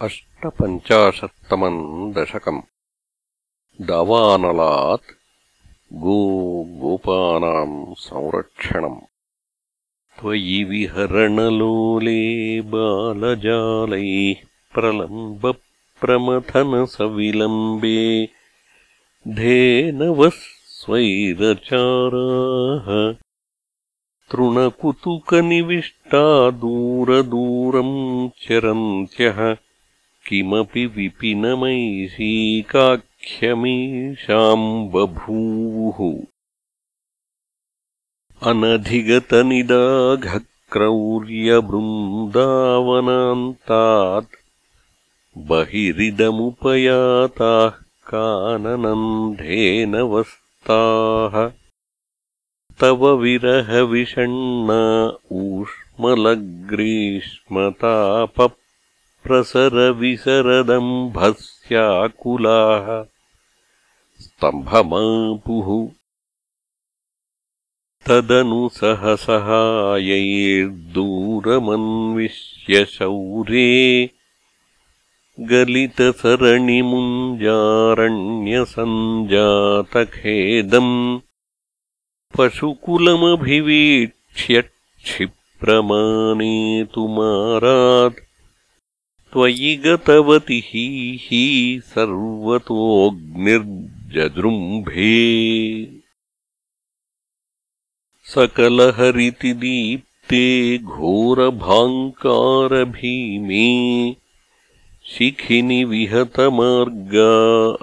अष्टपञ्चाशत्तमम् दशकम्। दावानलात् गो गोपानाम् संरक्षणम्। त्वयि विहरणलोले बालजालैः प्रलम्बप्रमथनसविलम्बे धेनवः स्वैरचाराः तृणकुतुकनिविष्टा दूरदूरम् चरन्त्यः किमपि विपिनमैषीकाख्यमीषाम् बभूवुः अनधिगतनिदाघक्रौर्यबृन्दावनान्तात् बहिरिदमुपयाताः काननन्धेनवस्ताः तव विरहविषण्णा ऊष्मलग्रीष्मताप प्रसरविसरदम्भस्याकुलाः स्तम्भमापुः तदनु सहसहायैर्दूरमन्विष्य शौरे गलितसरणिमुञ्जारण्यसञ्जातखेदम् पशुकुलमभिवीक्ष्य क्षिप्रमानेतुमारात् त्वयि गतवति हि सर्वतोऽग्निर्जदृम्भे सकलहरितिदीप्ते घोरभाङ्कारभीमे शिखिनि विहतमार्गा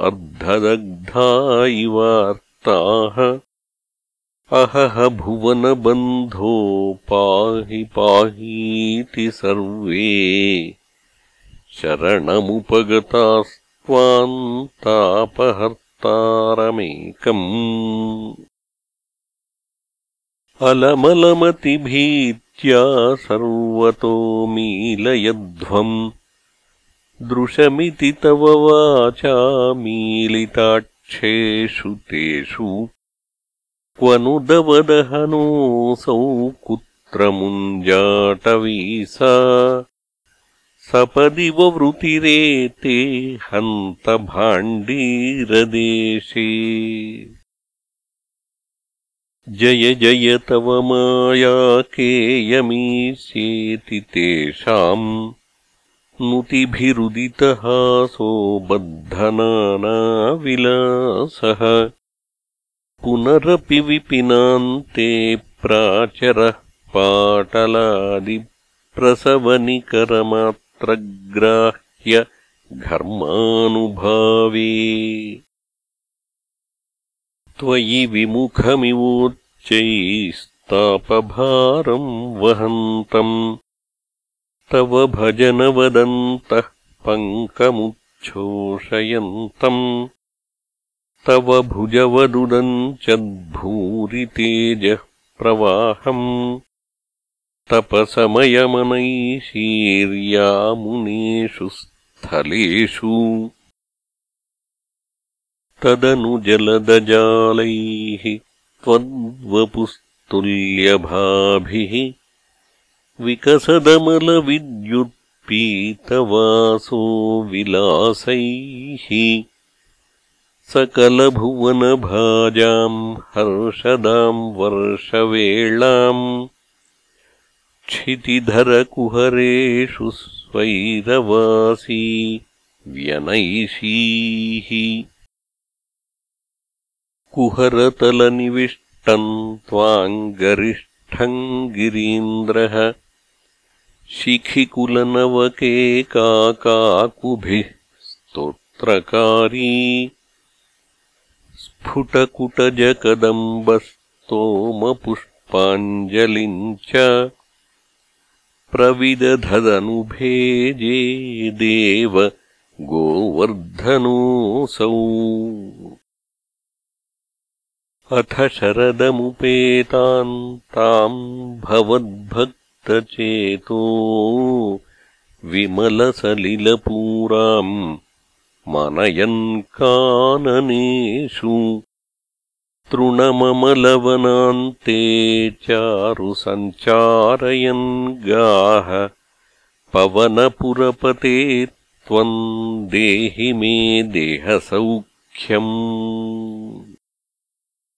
अर्धदग्धा इवार्ताः। अहह भुवनबन्धो पाहि पाहीति सर्वे शरणमुपगतास्त्वाम् तापहर्तारमेकम् अलमलमतिभीत्या सर्वतो मीलयध्वम् दृशमिति तव वाचा मीलिताक्षेषु तेषु क्व नु दवदहनोऽसौ कुत्र मुञ्जाटवीसा सपदि ववृतिरेते हन्तभाण्डीरदेशे। जय जय तव मायाकेयमीस्येति तेषाम् नुतिभिरुदितहासो बद्धनानाविलासः। पुनरपि विपिनान्ते प्राचरः पाटलादिप्रसवनिकरमात् ग्राह्य घर्मानुभावे। त्वयि विमुखमिवोच्चैस्तापभारम् वहन्तम् तव भजनवदन्तः पङ्कमुच्छोषयन्तम् तव भुजवदुदञ्चद्भूरितेजः प्रवाहम् तपसमयमनैशीर्यामुनेषु स्थलेषु। तदनु जलदजालैः त्वद्वपुस्तुल्यभाभिः विकसदमलविद्युत्पीतवासो विलासैः सकलभुवनभाजाम् हर्षदाम् वर्षवेळाम् क्षितिधरकुहरेषु स्वैरवासी व्यनैषीः। कुहरतलनिविष्टम् त्वाम् गरिष्ठम् गिरीन्द्रः। शिखिकुलनवकेकाकाकुभिः स्तोत्रकारी। स्फुटकुटजकदम्बस्तोमपुष्पाञ्जलिम् च प्रविदधदनुभेजे देव गोवर्धनोऽसौ। अथ शरदमुपेतान् ताम् भवद्भक्तचेतो विमलसलिलपूराम् मनयन् काननेषु तृणममलवनान्ते चारुसञ्चारयन् गाः पवनपुरपते त्वम् देहि मे देहसौख्यम्